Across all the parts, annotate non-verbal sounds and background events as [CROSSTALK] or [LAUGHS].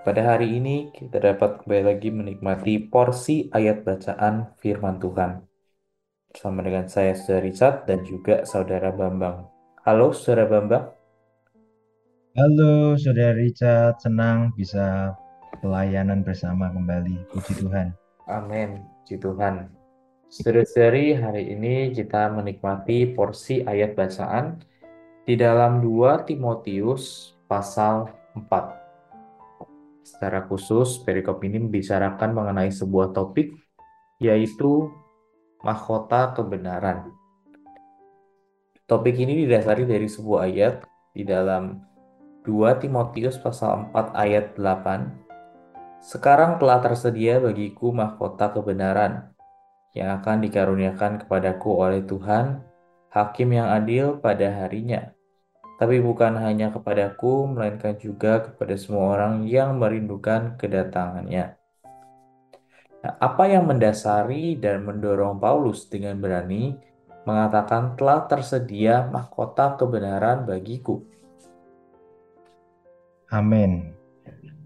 pada hari ini kita dapat kembali lagi menikmati porsi ayat bacaan firman Tuhan. Bersama dengan saya Saudara Richard dan juga Saudara Bambang. Halo Saudara Bambang. Halo Saudara Richard, senang bisa pelayanan bersama kembali. Puji Tuhan. Amin, puji Tuhan. Saudara-saudari, hari ini kita menikmati porsi ayat bacaan di dalam 2 Timotius pasal 4. Secara khusus, perikop ini membicarakan mengenai sebuah topik, yaitu mahkota kebenaran. Topik ini didasari dari sebuah ayat di dalam 2 Timotius pasal 4 ayat 8. Sekarang telah tersedia bagiku mahkota kebenaran yang akan dikaruniakan kepadaku oleh Tuhan, hakim yang adil pada harinya tapi bukan hanya kepadaku, melainkan juga kepada semua orang yang merindukan kedatangannya. Nah, apa yang mendasari dan mendorong Paulus dengan berani mengatakan telah tersedia mahkota kebenaran bagiku? Amin.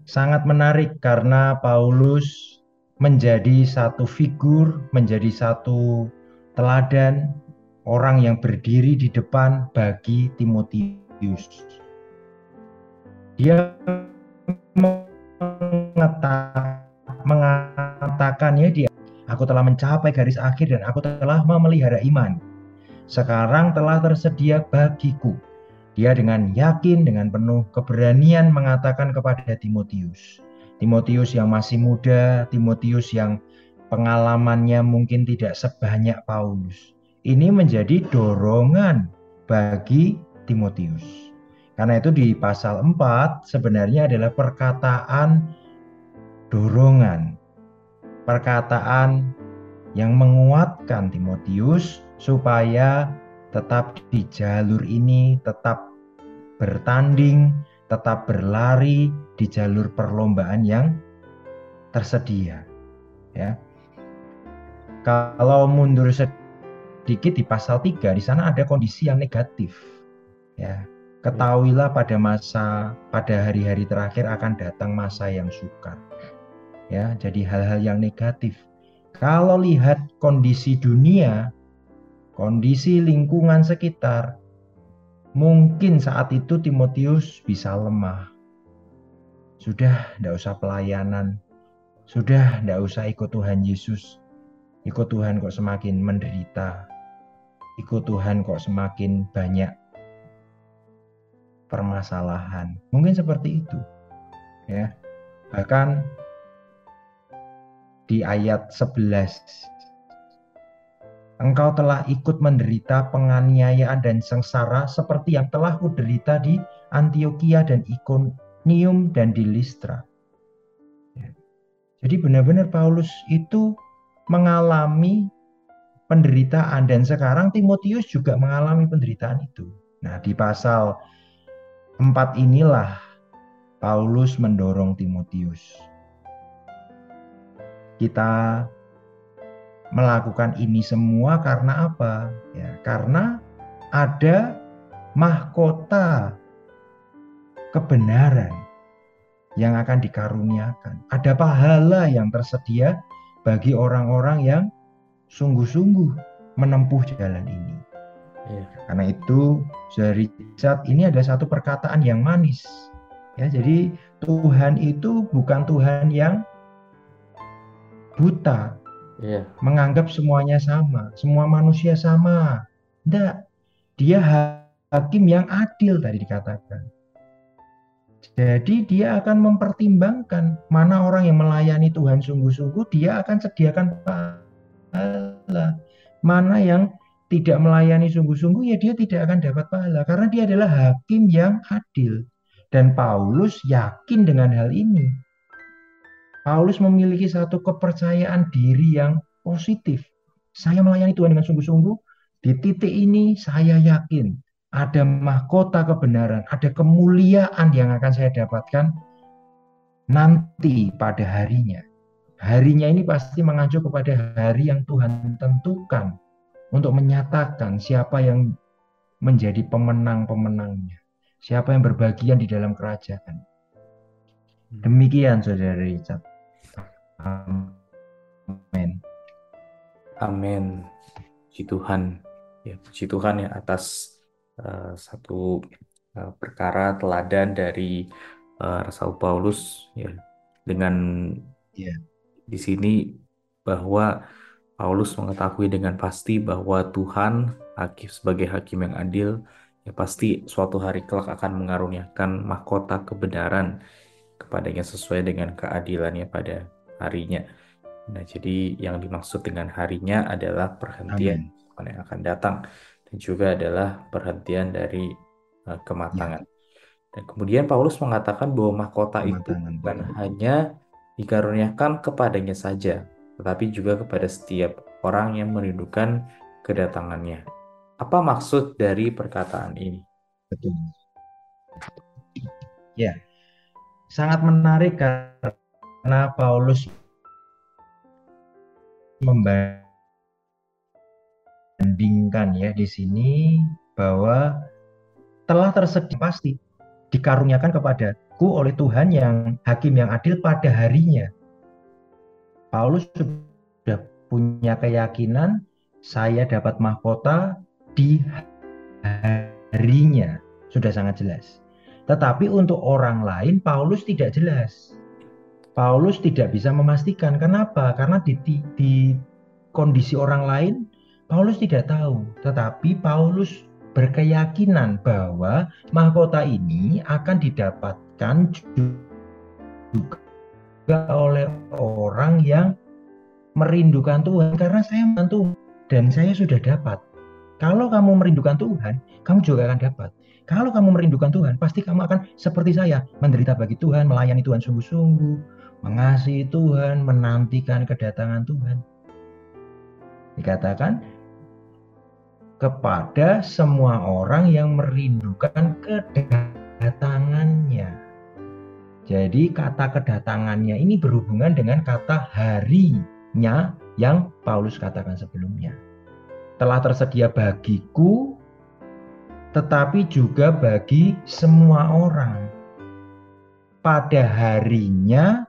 Sangat menarik karena Paulus menjadi satu figur, menjadi satu teladan orang yang berdiri di depan bagi Timotius Yesus. Dia mengatakan ya dia aku telah mencapai garis akhir dan aku telah memelihara iman. Sekarang telah tersedia bagiku. Dia dengan yakin dengan penuh keberanian mengatakan kepada Timotius. Timotius yang masih muda, Timotius yang pengalamannya mungkin tidak sebanyak Paulus. Ini menjadi dorongan bagi Timotius. Karena itu di pasal 4 sebenarnya adalah perkataan dorongan. Perkataan yang menguatkan Timotius supaya tetap di jalur ini, tetap bertanding, tetap berlari di jalur perlombaan yang tersedia. Ya. Kalau mundur sedikit di pasal 3 di sana ada kondisi yang negatif Ya, ketahuilah pada masa pada hari-hari terakhir akan datang masa yang sukar. Ya, jadi hal-hal yang negatif. Kalau lihat kondisi dunia, kondisi lingkungan sekitar, mungkin saat itu Timotius bisa lemah. Sudah tidak usah pelayanan, sudah tidak usah ikut Tuhan Yesus. Ikut Tuhan kok semakin menderita. Ikut Tuhan kok semakin banyak permasalahan. Mungkin seperti itu. Ya. Bahkan di ayat 11 Engkau telah ikut menderita penganiayaan dan sengsara seperti yang telah kuderita di Antioquia dan Ikonium dan di Listra. Ya. Jadi benar-benar Paulus itu mengalami penderitaan dan sekarang Timotius juga mengalami penderitaan itu. Nah, di pasal Empat inilah Paulus mendorong Timotius. Kita melakukan ini semua karena apa? Ya, karena ada mahkota kebenaran yang akan dikaruniakan. Ada pahala yang tersedia bagi orang-orang yang sungguh-sungguh menempuh jalan ini. Ya. Karena itu dari Richard ini ada satu perkataan yang manis. Ya, jadi Tuhan itu bukan Tuhan yang buta. Ya. Menganggap semuanya sama, semua manusia sama. Tidak. Dia hakim yang adil tadi dikatakan. Jadi dia akan mempertimbangkan mana orang yang melayani Tuhan sungguh-sungguh, dia akan sediakan pahala. Mana yang tidak melayani sungguh-sungguh ya dia tidak akan dapat pahala karena dia adalah hakim yang adil dan Paulus yakin dengan hal ini Paulus memiliki satu kepercayaan diri yang positif. Saya melayani Tuhan dengan sungguh-sungguh. Di titik ini saya yakin ada mahkota kebenaran, ada kemuliaan yang akan saya dapatkan nanti pada harinya. Harinya ini pasti mengacu kepada hari yang Tuhan tentukan untuk menyatakan siapa yang menjadi pemenang-pemenangnya. Siapa yang berbagian di dalam kerajaan. Demikian saudara Richard. Amin. Amin. Puji Tuhan. Ya, puji Tuhan ya atas uh, satu uh, perkara teladan dari uh, Rasul Paulus ya dengan yeah. di sini bahwa Paulus mengetahui dengan pasti bahwa Tuhan hakim sebagai hakim yang adil ya pasti suatu hari kelak akan mengaruniakan mahkota kebenaran kepadanya sesuai dengan keadilannya pada harinya. Nah, jadi yang dimaksud dengan harinya adalah perhentian Amin. yang akan datang dan juga adalah perhentian dari uh, kematangan. Ya. Dan kemudian Paulus mengatakan bahwa mahkota itu bukan hanya dikaruniakan kepadanya saja, tetapi juga kepada setiap orang yang merindukan kedatangannya. Apa maksud dari perkataan ini? Betul. Ya, sangat menarik karena Paulus membandingkan ya di sini bahwa telah tersedia pasti dikaruniakan kepadaku oleh Tuhan yang hakim yang adil pada harinya. Paulus sudah punya keyakinan saya dapat mahkota di harinya. Sudah sangat jelas. Tetapi untuk orang lain Paulus tidak jelas. Paulus tidak bisa memastikan. Kenapa? Karena di, di, di kondisi orang lain, Paulus tidak tahu. Tetapi Paulus berkeyakinan bahwa mahkota ini akan didapatkan juga oleh orang yang merindukan Tuhan. Karena saya membantu dan saya sudah dapat. Kalau kamu merindukan Tuhan, kamu juga akan dapat. Kalau kamu merindukan Tuhan, pasti kamu akan seperti saya, menderita bagi Tuhan, melayani Tuhan sungguh-sungguh, mengasihi Tuhan, menantikan kedatangan Tuhan. Dikatakan kepada semua orang yang merindukan kedatangannya. Jadi kata kedatangannya ini berhubungan dengan kata harinya yang Paulus katakan sebelumnya. Telah tersedia bagiku tetapi juga bagi semua orang. Pada harinya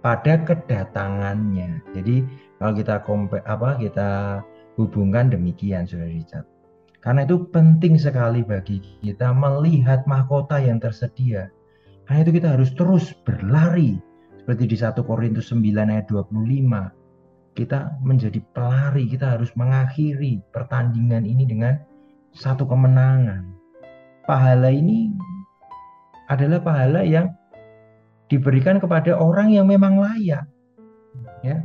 pada kedatangannya. Jadi kalau kita kompe, apa kita hubungkan demikian Saudara Richard. Karena itu penting sekali bagi kita melihat mahkota yang tersedia. Karena itu kita harus terus berlari seperti di 1 Korintus 9 ayat 25. Kita menjadi pelari, kita harus mengakhiri pertandingan ini dengan satu kemenangan. Pahala ini adalah pahala yang diberikan kepada orang yang memang layak. Ya.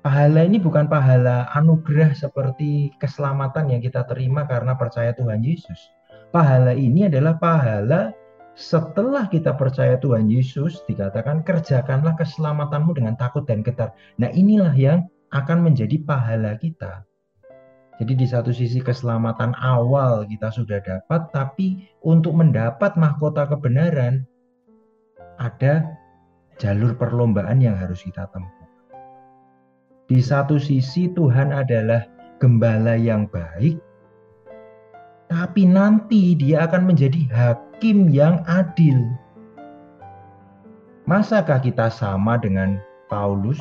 Pahala ini bukan pahala anugerah seperti keselamatan yang kita terima karena percaya Tuhan Yesus. Pahala ini adalah pahala setelah kita percaya Tuhan Yesus dikatakan kerjakanlah keselamatanmu dengan takut dan getar. Nah, inilah yang akan menjadi pahala kita. Jadi di satu sisi keselamatan awal kita sudah dapat, tapi untuk mendapat mahkota kebenaran ada jalur perlombaan yang harus kita tempuh. Di satu sisi Tuhan adalah gembala yang baik, tapi nanti dia akan menjadi hakim yang adil. Masakah kita sama dengan Paulus?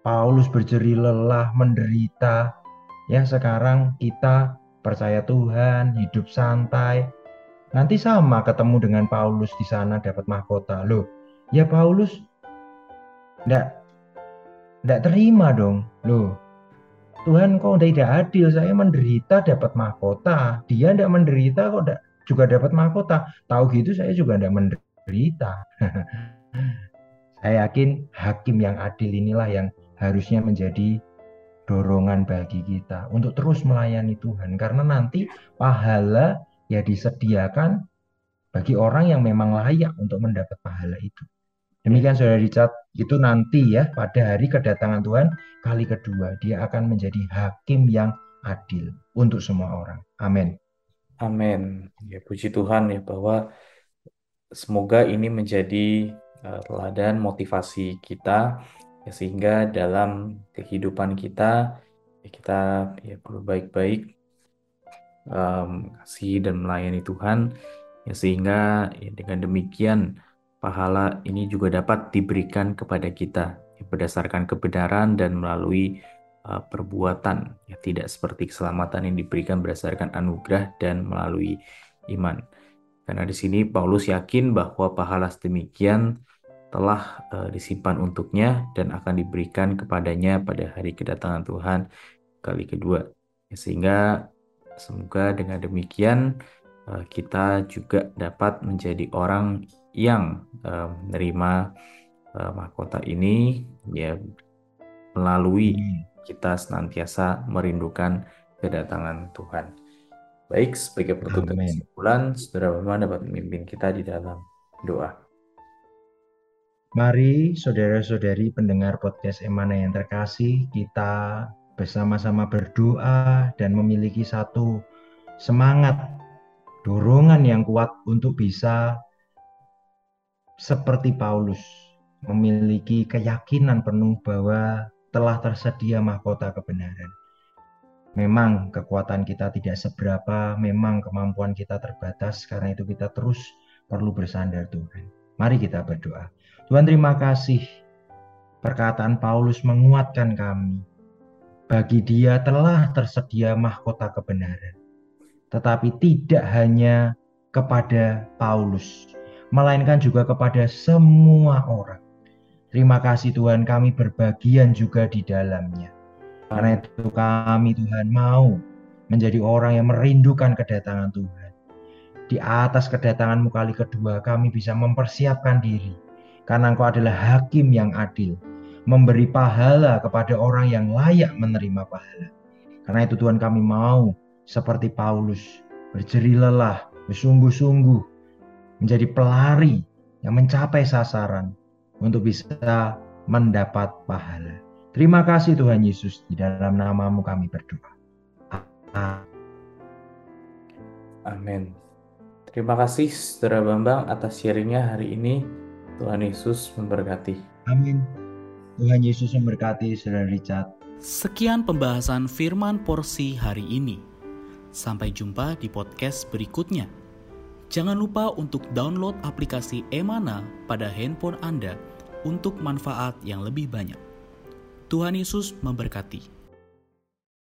Paulus berjeri lelah, menderita. Ya sekarang kita percaya Tuhan, hidup santai, Nanti sama ketemu dengan Paulus di sana dapat mahkota. Loh, ya Paulus enggak enggak terima dong. Loh, Tuhan kok tidak adil, saya menderita dapat mahkota. Dia enggak menderita kok enggak juga dapat mahkota. Tahu gitu saya juga enggak menderita. [LAUGHS] saya yakin hakim yang adil inilah yang harusnya menjadi dorongan bagi kita untuk terus melayani Tuhan karena nanti pahala ya disediakan bagi orang yang memang layak untuk mendapat pahala itu. Demikian Saudara Richard, itu nanti ya pada hari kedatangan Tuhan kali kedua dia akan menjadi hakim yang adil untuk semua orang. Amin. Amin. Ya puji Tuhan ya bahwa semoga ini menjadi uh, teladan motivasi kita ya, sehingga dalam kehidupan kita ya, kita ya baik-baik um, kasih dan melayani Tuhan ya sehingga ya, dengan demikian pahala ini juga dapat diberikan kepada kita ya, berdasarkan kebenaran dan melalui uh, perbuatan ya tidak seperti keselamatan yang diberikan berdasarkan anugerah dan melalui iman. Karena di sini Paulus yakin bahwa pahala sedemikian telah uh, disimpan untuknya dan akan diberikan kepadanya pada hari kedatangan Tuhan kali kedua. Ya, sehingga semoga dengan demikian uh, kita juga dapat menjadi orang yang uh, menerima uh, mahkota ini ya melalui kita senantiasa merindukan kedatangan Tuhan. Baik, sebagai penutup kesimpulan, Saudara Bapak dapat memimpin kita di dalam doa. Mari saudara-saudari pendengar podcast Emana yang terkasih, kita bersama-sama berdoa dan memiliki satu semangat, dorongan yang kuat untuk bisa seperti Paulus memiliki keyakinan penuh bahwa telah tersedia mahkota kebenaran. Memang kekuatan kita tidak seberapa, memang kemampuan kita terbatas, karena itu kita terus perlu bersandar Tuhan. Mari kita berdoa. Tuhan terima kasih perkataan Paulus menguatkan kami. Bagi dia telah tersedia mahkota kebenaran. Tetapi tidak hanya kepada Paulus, melainkan juga kepada semua orang. Terima kasih Tuhan kami berbagian juga di dalamnya. Karena itu kami Tuhan mau menjadi orang yang merindukan kedatangan Tuhan. Di atas kedatanganmu kali kedua kami bisa mempersiapkan diri. Karena engkau adalah hakim yang adil. Memberi pahala kepada orang yang layak menerima pahala. Karena itu Tuhan kami mau seperti Paulus berjeri lelah, bersungguh-sungguh menjadi pelari yang mencapai sasaran untuk bisa mendapat pahala. Terima kasih Tuhan Yesus, di dalam namamu kami berdoa. Amin. Terima kasih Saudara Bambang atas sharingnya hari ini. Tuhan Yesus memberkati. Amin. Tuhan Yesus memberkati Saudara Richard. Sekian pembahasan firman porsi hari ini. Sampai jumpa di podcast berikutnya. Jangan lupa untuk download aplikasi Emana pada handphone Anda untuk manfaat yang lebih banyak. Tuhan Yesus memberkati.